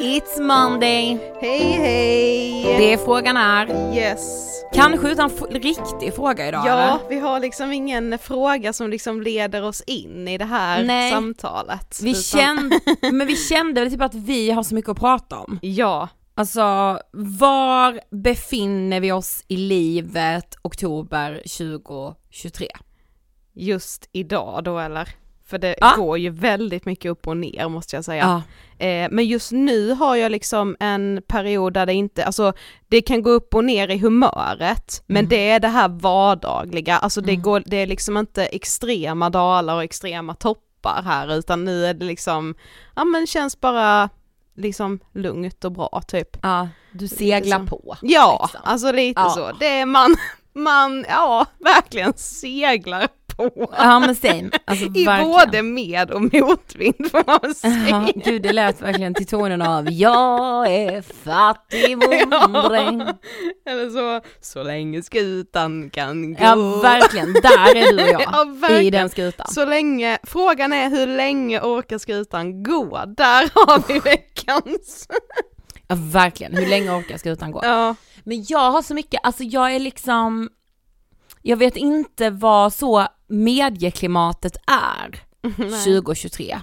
It's Monday. Hej hej! Det är frågan är. Yes. Kanske utan f- riktig fråga idag Ja, eller? vi har liksom ingen fråga som liksom leder oss in i det här Nej. samtalet. Vi utan- kände, men vi kände väl typ att vi har så mycket att prata om. Ja, Alltså, var befinner vi oss i livet oktober 2023? just idag då eller? För det Ja. går ju väldigt mycket upp och ner måste jag säga. Ja. Eh, men just nu har jag liksom en period där det inte, alltså det kan gå upp och ner i humöret, men Mm. det är det här vardagliga, alltså det Mm. går, det är liksom inte extrema dalar och extrema toppar här utan nu är det liksom, ja men känns bara liksom lugnt och bra typ. ja, du seglar så. på. Ja, liksom. alltså lite så, det är man, man, ja verkligen seglar på. Ja men same, alltså I verkligen. både med och motvind får man säga. Ja, gud det lät verkligen till tonen av Jag är fattig bondräng. Eller så, så länge skutan kan gå. Ja verkligen, där är du och jag. Ja, verkligen. I den skutan. Så länge, frågan är hur länge orkar skutan gå? Där har vi veckans. Ja verkligen, hur länge orkar skutan gå? Ja, Men jag har så mycket, alltså jag är liksom Jag vet inte vad så medieklimatet är 2023 har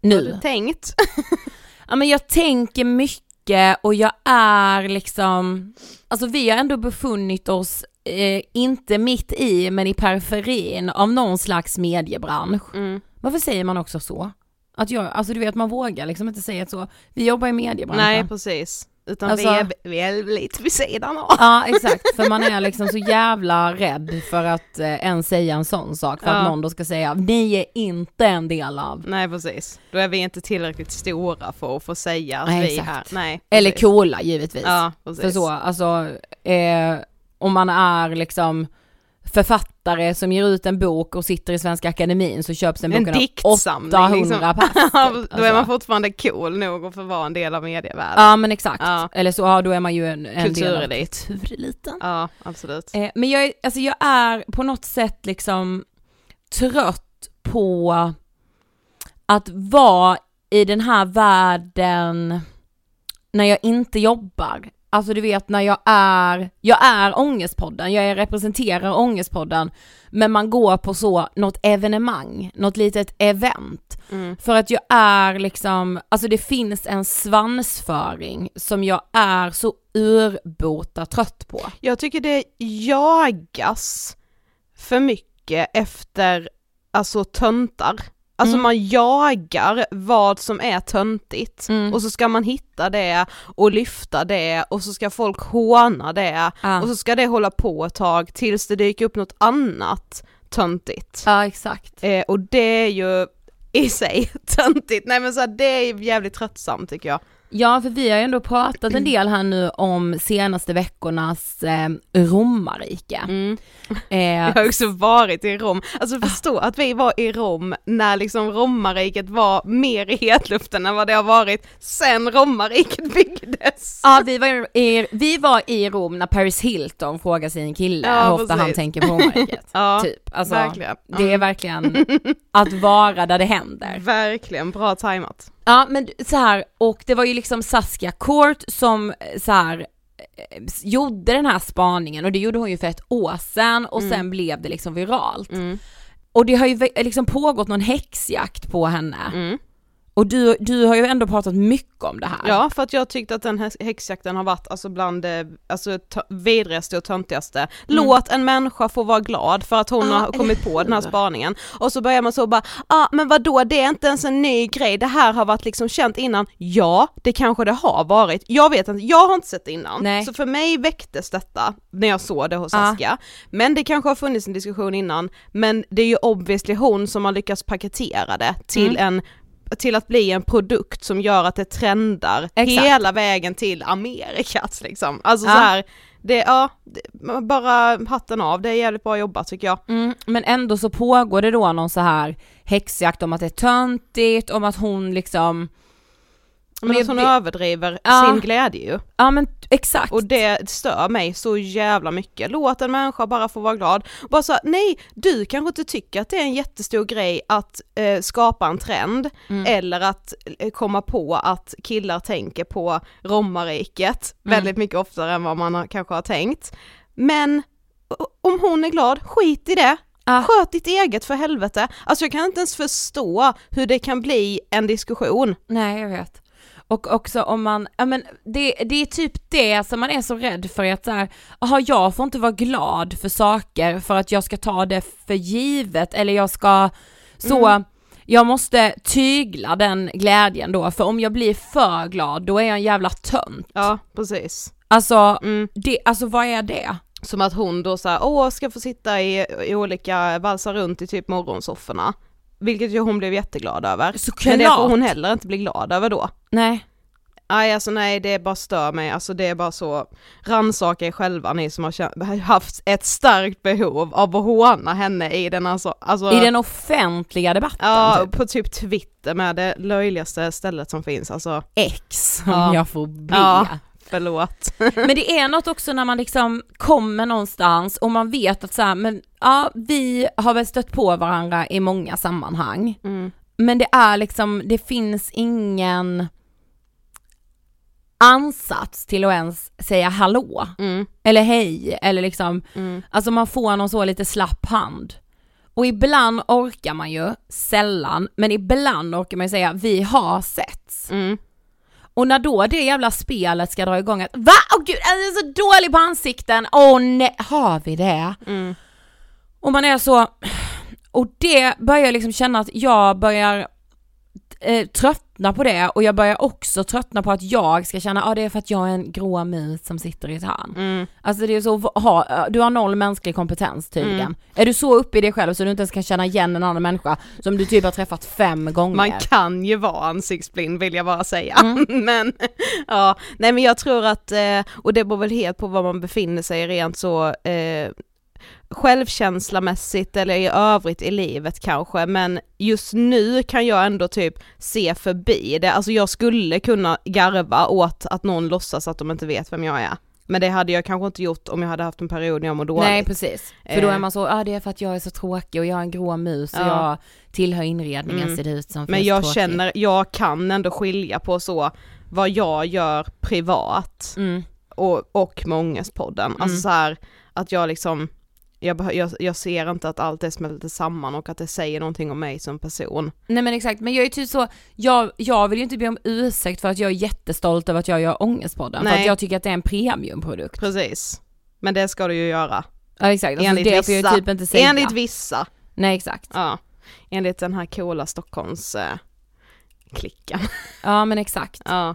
du nu. tänkt? Ja men jag tänker mycket och jag är liksom Alltså vi har ändå befunnit oss eh, inte mitt i men i periferin av någon slags mediebransch. Mm. Varför säger man också så? Att jag, alltså du vet man vågar liksom inte säga så. Vi jobbar i mediebranschen. Nej precis, utan Alltså- vi, är, vi är lite vid sidan av. Ja exakt, för man är liksom så jävla rädd för att eh, ens säga en sån sak, för Ja. att någon då ska säga ni är inte en del av. Nej precis, då är vi inte tillräckligt stora för att få säga att Nej, vi är exakt. här. Nej, Eller coola givetvis. Ja, precis. för så, alltså eh, om man är liksom författare som ger ut en bok och sitter i Svenska Akademin så köps den En boken av diktsamling 800 liksom. pass. typ. Ja, då är Alltså. man fortfarande cool nog att få vara en del av medievärlden. Ja men exakt, Ja. eller så, ja, då är man ju en, en del av Kulturelit. kultureliten. Ja, absolut. Eh, men jag är, alltså jag är på något sätt liksom trött på att vara i den här världen när jag inte jobbar. Alltså du vet när jag är, jag är Ångestpodden, jag representerar Ångestpodden, men man går på så, något evenemang, något litet event. Mm. För att jag är liksom, alltså det finns en svansföring som jag är så urbota trött på. Jag tycker det jagas för mycket efter, alltså töntar. Alltså Mm. man jagar vad som är töntigt Mm. och så ska man hitta det och lyfta det och så ska folk håna det Ja. och så ska det hålla på ett tag tills det dyker upp något annat töntigt. Ja exakt. Eh, och det är ju i sig töntigt, nej men så här, det är jävligt tröttsamt tycker jag. Ja för vi har ju ändå pratat en del här nu om senaste veckornas eh, romarrike. Eh, Jag har också varit i Rom, alltså förstå att vi var i Rom när liksom romarriket var mer i hetluften än vad det har varit sen romarriket byggdes. Ja vi var, i, vi var i Rom när Paris Hilton frågar sin kille Ja, hur ofta precis. han tänker på romarriket. Ja, typ. Alltså, verkligen. Det är verkligen att vara där det händer. Verkligen, bra tajmat. Ja men så här och det var ju liksom Saskia Court som eh, så här eh, gjorde den här spaningen och det gjorde hon ju för ett år sedan och Mm. sen blev det liksom viralt. Mm. Och det har ju liksom pågått någon häxjakt på henne. Mm. Och du, du har ju ändå pratat mycket om det här. Ja, för att jag tyckte att den här häxjakten har varit alltså bland det alltså, vidrigaste och töntigaste. Låt en människa få vara glad för att hon Mm. Ja, har kommit på den här spaningen. Och så börjar man så bara, ja ah, men vadå det är inte ens en ny grej, det här har varit liksom känt innan. Ja, det kanske det har varit. Jag vet inte, jag har inte sett det innan. Nej. Så för mig väcktes detta när jag såg det hos Ja. Aska. Men det kanske har funnits en diskussion innan, men det är ju obviously hon som har lyckats paketera det till Mm. en till att bli en produkt som gör att det trendar Exakt. hela vägen till Amerikas liksom. Alltså Ja. så här, det, ja, det, bara hatten av, det är jävligt bra jobbat tycker jag. Mm, men ändå så pågår det då någon så här häxjakt om att det är töntigt, om att hon liksom, Men jag att hon vet- överdriver Ja. sin glädje ju. ja men exakt. Och det stör mig så jävla mycket. Låt en människa bara få vara glad. Bara så, nej, du kanske inte tycker att det är en jättestor grej att eh, skapa en trend, Mm. eller att eh, komma på att killar tänker på romarriket Mm. väldigt mycket oftare än vad man har, kanske har tänkt. Men om hon är glad, skit i det. Ja. Sköt ditt eget för helvete. Alltså jag kan inte ens förstå hur det kan bli en diskussion. Nej jag vet. Och också om man, ja men det, det är typ det som man är så rädd för att så här, aha, jag får inte vara glad för saker för att jag ska ta det för givet eller jag ska så, jag måste tygla den glädjen då för om jag blir för glad då är jag en jävla tönt. Ja, precis. Alltså, Mm. det, alltså vad är det? Som att hon då såhär, åh ska få sitta i, i olika, valsa runt i typ morgonsofforna. Vilket ju hon blev jätteglad över. Såklart. Men det får hon heller inte bli glad över då. Nej. Nej alltså nej det bara stör mig, alltså det är bara så, rannsaka er själva ni som har haft ett starkt behov av att håna henne i den alltså, alltså I den offentliga debatten Ja, typ. på typ Twitter med det löjligaste stället som finns, alltså X om Ja. jag får be. Ja. Förlåt. Men det är något också när man liksom kommer någonstans och man vet att så här, men ja, vi har väl stött på varandra i många sammanhang. Mm. Men det är liksom, det finns ingen ansats till att ens säga hallå, Mm. eller hej, eller liksom, Mm. alltså man får någon så lite slapp hand. Och ibland orkar man ju, sällan, men ibland orkar man ju säga vi har setts. Mm. Och när då det jävla spelet ska dra igång att va? Åh gud, jag är så dålig på ansikten, åh nej, har vi det? Mm. Och man är så, och det börjar jag liksom känna att jag börjar eh, tröttna på det och jag börjar också tröttna på att jag ska känna, ja ah, det är för att jag är en grå mus som sitter i ett hörn. Mm. Alltså det är så, ha, du har noll mänsklig kompetens tydligen. Mm. Är du så uppe i dig själv så du inte ens kan känna igen en annan människa som du typ har träffat fem gånger? Man kan ju vara ansiktsblind vill jag bara säga. Mm. men ja, nej men jag tror att, eh, och det beror väl helt på var man befinner sig rent så eh, självkänslamässigt eller i övrigt i livet kanske, men just nu kan jag ändå typ se förbi det, alltså jag skulle kunna garva åt att någon låtsas att de inte vet vem jag är. Men det hade jag kanske inte gjort om jag hade haft en period när jag mår dåligt. Nej precis, för då Eh. är man så, ja ah, det är för att jag är så tråkig och jag är en grå mus och Ja. jag tillhör inredningen Mm. ser det ut som Men jag jag känner, jag kan ändå skilja på så vad jag gör privat Mm. och, och med Ångestpodden. Mm. Alltså så här att jag liksom, jag, jag, jag ser inte att allt är smälter samman och att det säger någonting om mig som person. Nej men exakt, men jag är typ så, jag, jag vill ju inte be om ursäkt för att jag är jättestolt över att jag gör Ångestpodden, för Nej. att jag tycker att det är en premiumprodukt. Precis. Men det ska du ju göra. Ja exakt, alltså Enligt det får jag vissa. typ inte säga. Enligt vissa. Nej exakt. Ja. Enligt den här coola Stockholms eh, klicken. Ja men exakt. Ja.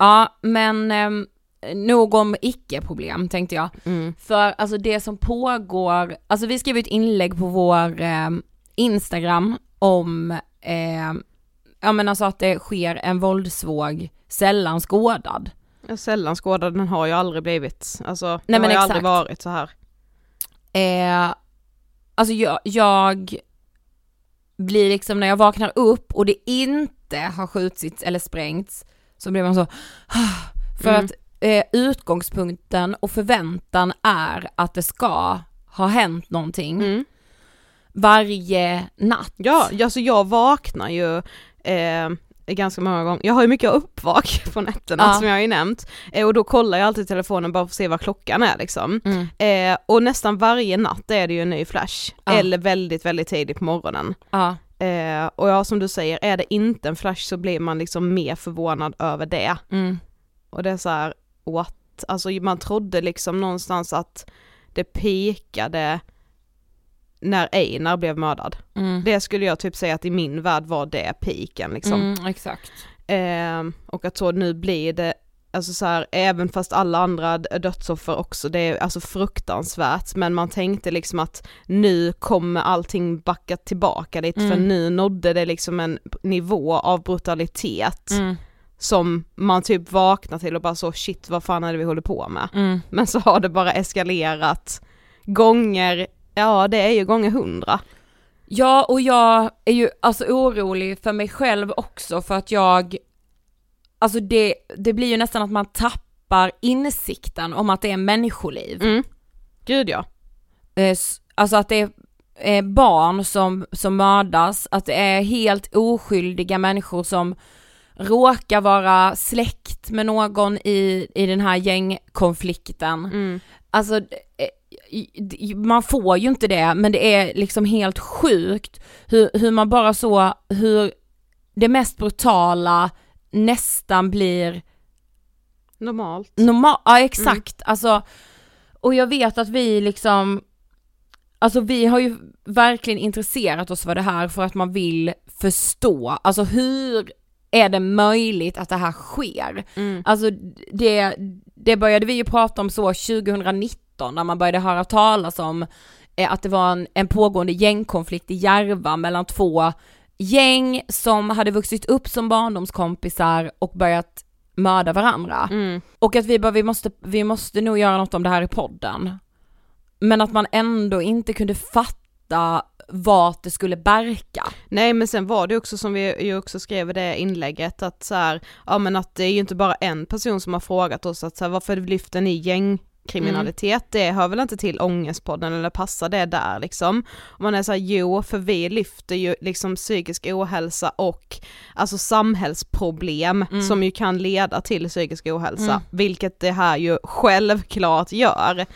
ja, men eh, nog om icke-problem tänkte jag. Mm. För alltså det som pågår, alltså vi skrev ett inlägg på vår eh, Instagram om, eh, ja men alltså att det sker en våldsvåg sällan skådad. Sällan skådad, den har ju aldrig blivit, alltså Nej, har men ju exakt. aldrig varit så här. Eh, alltså jag, jag blir liksom när jag vaknar upp och det inte har skjutits eller sprängts så blir man så, för Mm. att eh, utgångspunkten och förväntan är att det ska ha hänt någonting Mm. varje natt. Ja, alltså jag vaknar ju eh, ganska många gånger, jag har ju mycket uppvak på nätterna Ja. som jag har ju nämnt, eh, och då kollar jag alltid telefonen bara för att se vad klockan är liksom. Mm. Eh, och nästan varje natt är det ju en ny flash, Ja. eller väldigt väldigt tidigt på morgonen. Ja. Eh, och ja som du säger, är det inte en flash så blir man liksom mer förvånad över det. Mm. Och det är så här, what? Alltså man trodde liksom någonstans att det pikade när Einar blev mördad. Mm. Det skulle jag typ säga att i min värld var det piken liksom. Mm, exakt. Ehm, och att så nu blir det, alltså så här, även fast alla andra dödsoffer också, det är alltså fruktansvärt, men man tänkte liksom att nu kommer allting backa tillbaka lite, för Mm. nu nådde det liksom en nivå av brutalitet Mm. som man typ vaknar till och bara så shit vad fan är det vi håller på med? Mm. Men så har det bara eskalerat gånger, ja det är ju gånger hundra. Ja, och jag är ju alltså orolig för mig själv också för att jag, alltså det, det blir ju nästan att man tappar insikten om att det är människoliv. Mm. Gud ja. Eh, Alltså att det är eh, barn som, som mördas, att det är helt oskyldiga människor som råkar vara släkt med någon i, i den här gängkonflikten. Mm. Alltså, eh, man får ju inte det, men det är liksom helt sjukt hur, hur man bara så, hur det mest brutala nästan blir Normalt. normalt, ja exakt, alltså, och jag vet att vi liksom, alltså vi har ju verkligen intresserat oss för det här för att man vill förstå, alltså hur är det möjligt att det här sker? Mm. Alltså det, det började vi ju prata om så 2019 när man började höra talas om eh, att det var en, en pågående gängkonflikt i Järva mellan två gäng som hade vuxit upp som barndomskompisar och börjat mörda varandra. Mm. Och att vi bara, vi måste, vi måste nog göra något om det här i podden. Men att man ändå inte kunde fatta vart det skulle barka. Nej men sen var det också som vi ju också skrev i det inlägget att så här, ja men att det är ju inte bara en person som har frågat oss att så här, varför lyfter ni gängkriminalitet? Det hör väl inte till ångestpodden eller passar det där liksom? Och man är så här, jo för vi lyfter ju liksom psykisk ohälsa och alltså samhällsproblem Mm. som ju kan leda till psykisk ohälsa, Mm. vilket det här ju självklart gör.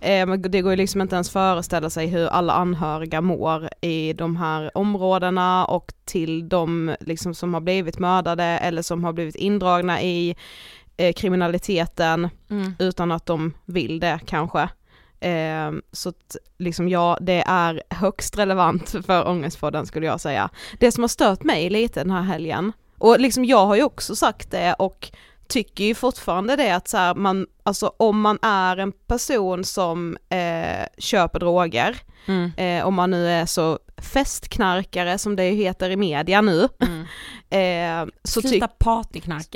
Eh, det går ju liksom inte ens föreställa sig hur alla anhöriga mår i de här områdena och till de liksom som har blivit mördade eller som har blivit indragna i eh, kriminaliteten utan att de vill det kanske. Eh, så att liksom ja, det är högst relevant för Ångestpodden skulle jag säga. Det som har stört mig lite den här helgen, och liksom jag har ju också sagt det och tycker ju fortfarande det att så här, man, alltså om man är en person som eh, köper droger, Mm. eh, om man nu är så festknarkare som det heter i media nu, eh, så, ty-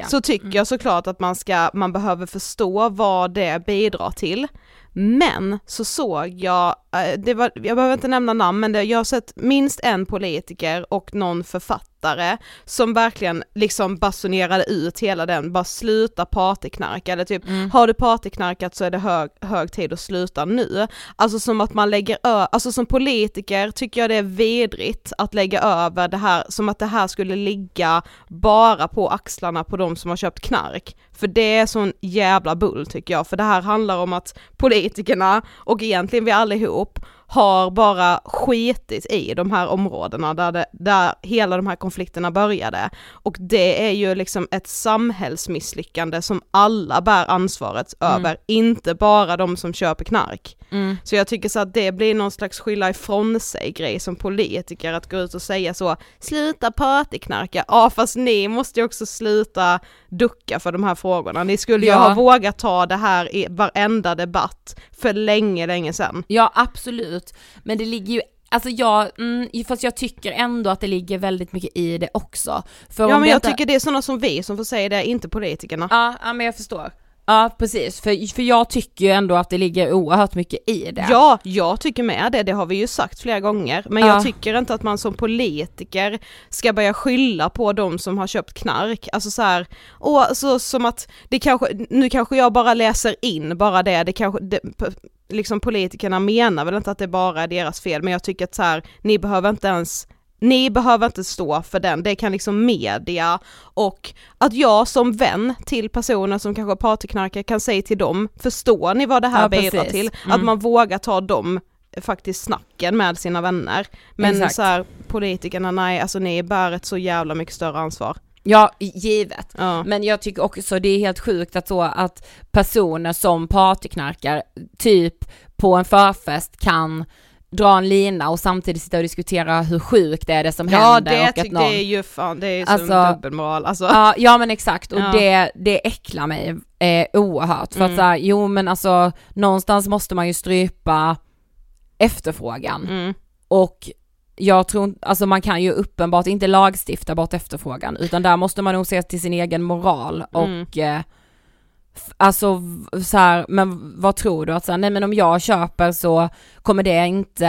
så tycker jag såklart att man ska, man behöver förstå vad det bidrar till. Men så såg jag det var, jag behöver inte nämna namn men det, jag har sett minst en politiker och någon författare som verkligen liksom basunerade ut hela den, bara sluta partyknarka eller typ Mm. har du partyknarkat så är det hög, hög tid att sluta nu. Alltså som att man lägger ö- alltså som politiker tycker jag det är vidrigt att lägga över det här, som att det här skulle ligga bara på axlarna på de som har köpt knark. För det är sån jävla bull tycker jag, för det här handlar om att politikerna och egentligen vi allihop opp, har bara skitit i de här områdena där, det, där hela de här konflikterna började. Och det är ju liksom ett samhällsmisslyckande som alla bär ansvaret över, inte bara de som köper knark. Mm. Så jag tycker så att det blir någon slags skylla ifrån sig grej som politiker att gå ut och säga så, sluta partyknarka, ja fast ni måste ju också sluta ducka för de här frågorna, ni skulle ju Ja. ha vågat ta det här i varenda debatt för länge, länge sedan. Ja absolut, men det ligger ju Alltså jag, mm, fast jag tycker ändå att det ligger väldigt mycket i det också. För Ja men jag detta- tycker det är sådana som vi som får säga det, inte politikerna. Ja, ja men jag förstår. Ja precis, för, för jag tycker ju ändå att det ligger oerhört mycket i det. Ja, jag tycker med det, det har vi ju sagt flera gånger, men Ja. jag tycker inte att man som politiker ska börja skylla på de som har köpt knark, alltså så här, och så som att det kanske, nu kanske jag bara läser in bara det, det kanske, det, liksom politikerna menar väl inte att det bara är deras fel, men jag tycker att så här, ni behöver inte ens ni behöver inte stå för den, det kan liksom media och att jag som vän till personer som kanske partyknarkar kan säga till dem, förstår ni vad det här Ja, bidrar precis. till? Mm. Att man vågar ta dem faktiskt snacken med sina vänner. Men Exakt. så här, politikerna, nej alltså ni bär ett så jävla mycket större ansvar. Ja, givet. Ja. Men jag tycker också det är helt sjukt att så att personer som partyknarkar, typ på en förfest kan dra en lina och samtidigt sitta och diskutera hur sjukt det är det som Ja händer det, och att tycker någon... det är ju fan, det är ju som Alltså- dubbelmoral alltså. Ja, ja men exakt och Ja. det, det äcklar mig eh, oerhört för att Mm. så här, jo men alltså någonstans måste man ju strypa efterfrågan Mm. och jag tror alltså man kan ju uppenbart inte lagstifta bort efterfrågan utan där måste man nog se till sin egen moral Mm. och eh, f- alltså så här, men vad tror du att så här, nej men om jag köper så kommer det inte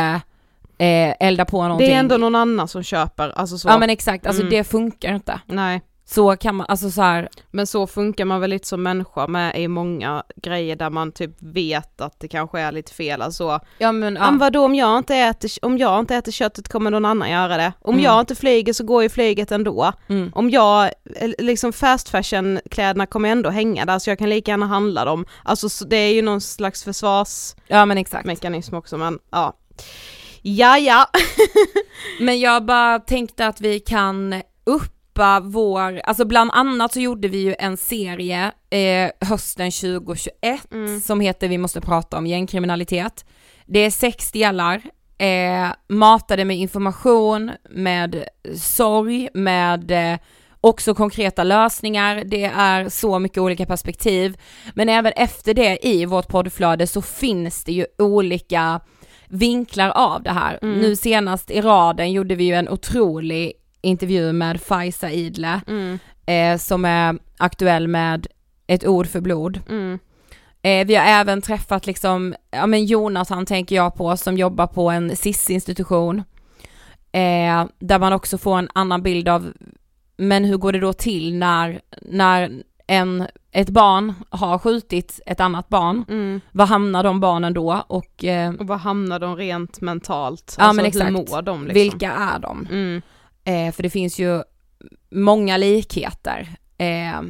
eh, elda på någonting. Det är ändå någon annan som köper, alltså så. Ja men exakt, alltså Mm. det funkar inte. Nej. Så kan man, alltså så här, Men så funkar man väl lite som människa med i många grejer där man typ vet att det kanske är lite fel, alltså ja men Ja. ja. Men vadå om jag inte äter, om jag inte äter köttet kommer någon annan göra det. Om Mm. jag inte flyger så går ju flyget ändå. Mm. Om jag, eh, liksom fast fashion kläderna kommer ändå hänga där så jag kan lika gärna handla dem. Alltså så det är ju någon slags ja försvarsmekanism också men ja. Ja ja. Men jag bara tänkte att vi kan uppa vår, alltså bland annat så gjorde vi ju en serie eh, hösten 2021 Mm. som heter Vi måste prata om gängkriminalitet. Det är sex delar, eh, matade med information, med sorg, med eh, också konkreta lösningar, det är så mycket olika perspektiv. Men även efter det i vårt poddflöde så finns det ju olika vinklar av det här. Mm. Nu senast i raden gjorde vi ju en otrolig intervju med Faiza Idle Mm, eh, som är aktuell med ett ord för blod. mm, Eh, vi har även träffat liksom, ja men Jonathan tänker jag på som jobbar på en SIS-institution. Eh, där man också får en annan bild av, men hur går det då till när, när en, ett barn har skjutit ett annat barn? mm. Var hamnar de barnen då? Och eh, Och var hamnar de rent mentalt? Ja, alltså, men exakt. hur mår de liksom? vilka är de? Mm. Eh, för det finns ju många likheter. Eh,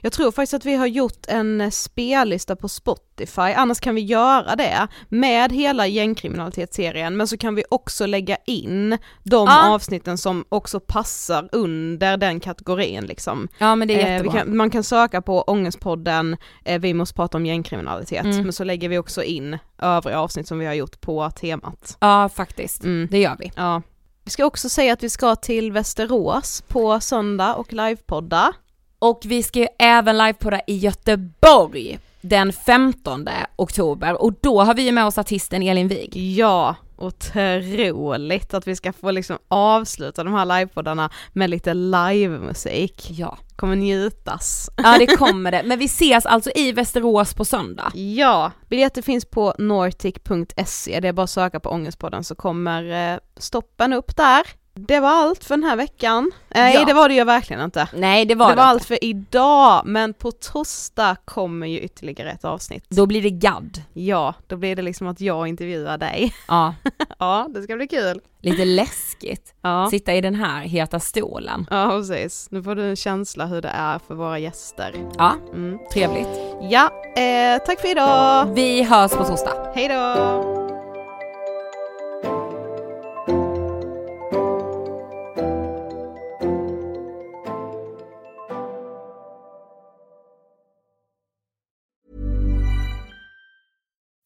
Jag tror faktiskt att vi har gjort en eh, spellista på Spotify, annars kan vi göra det med hela gängkriminalitetsserien, men så kan vi också lägga in de Ja. avsnitten som också passar under den kategorin liksom. ja men det är Eh, jättebra. kan, man kan söka på Ångestpodden, eh, vi måste prata om gängkriminalitet, Mm. men så lägger vi också in övriga avsnitt som vi har gjort på temat. Ja faktiskt, Mm. det gör vi. Ja. Vi ska också säga att vi ska till Västerås på söndag och livepodda. Och vi ska ju även livepodda i Göteborg den 15 oktober och då har vi med oss artisten Elin Wig. Ja, otroligt att vi ska få liksom avsluta de här livepoddarna med lite livemusik. Ja. Kommer njutas. ja, det kommer det. Men vi ses alltså i Västerås på söndag. Ja, biljetter finns på nortic.se, det är bara att söka på Ångestpodden så kommer eh, stoppen upp där. Det var allt för den här veckan. Nej Ja. det var det ju verkligen inte. Nej, det var det det, var allt för idag, men på torsdag kommer ju ytterligare ett avsnitt. Då blir det gadd. Ja, då blir det liksom att jag intervjuar dig. Ja, ja, det ska bli kul. lite läskigt. Ja. Sitta i den här heta stolen. Ja precis, nu får du en känsla hur det är för våra gäster. Ja, Mm. trevligt. Ja, eh, tack för idag! Vi hörs på torsdag. Hej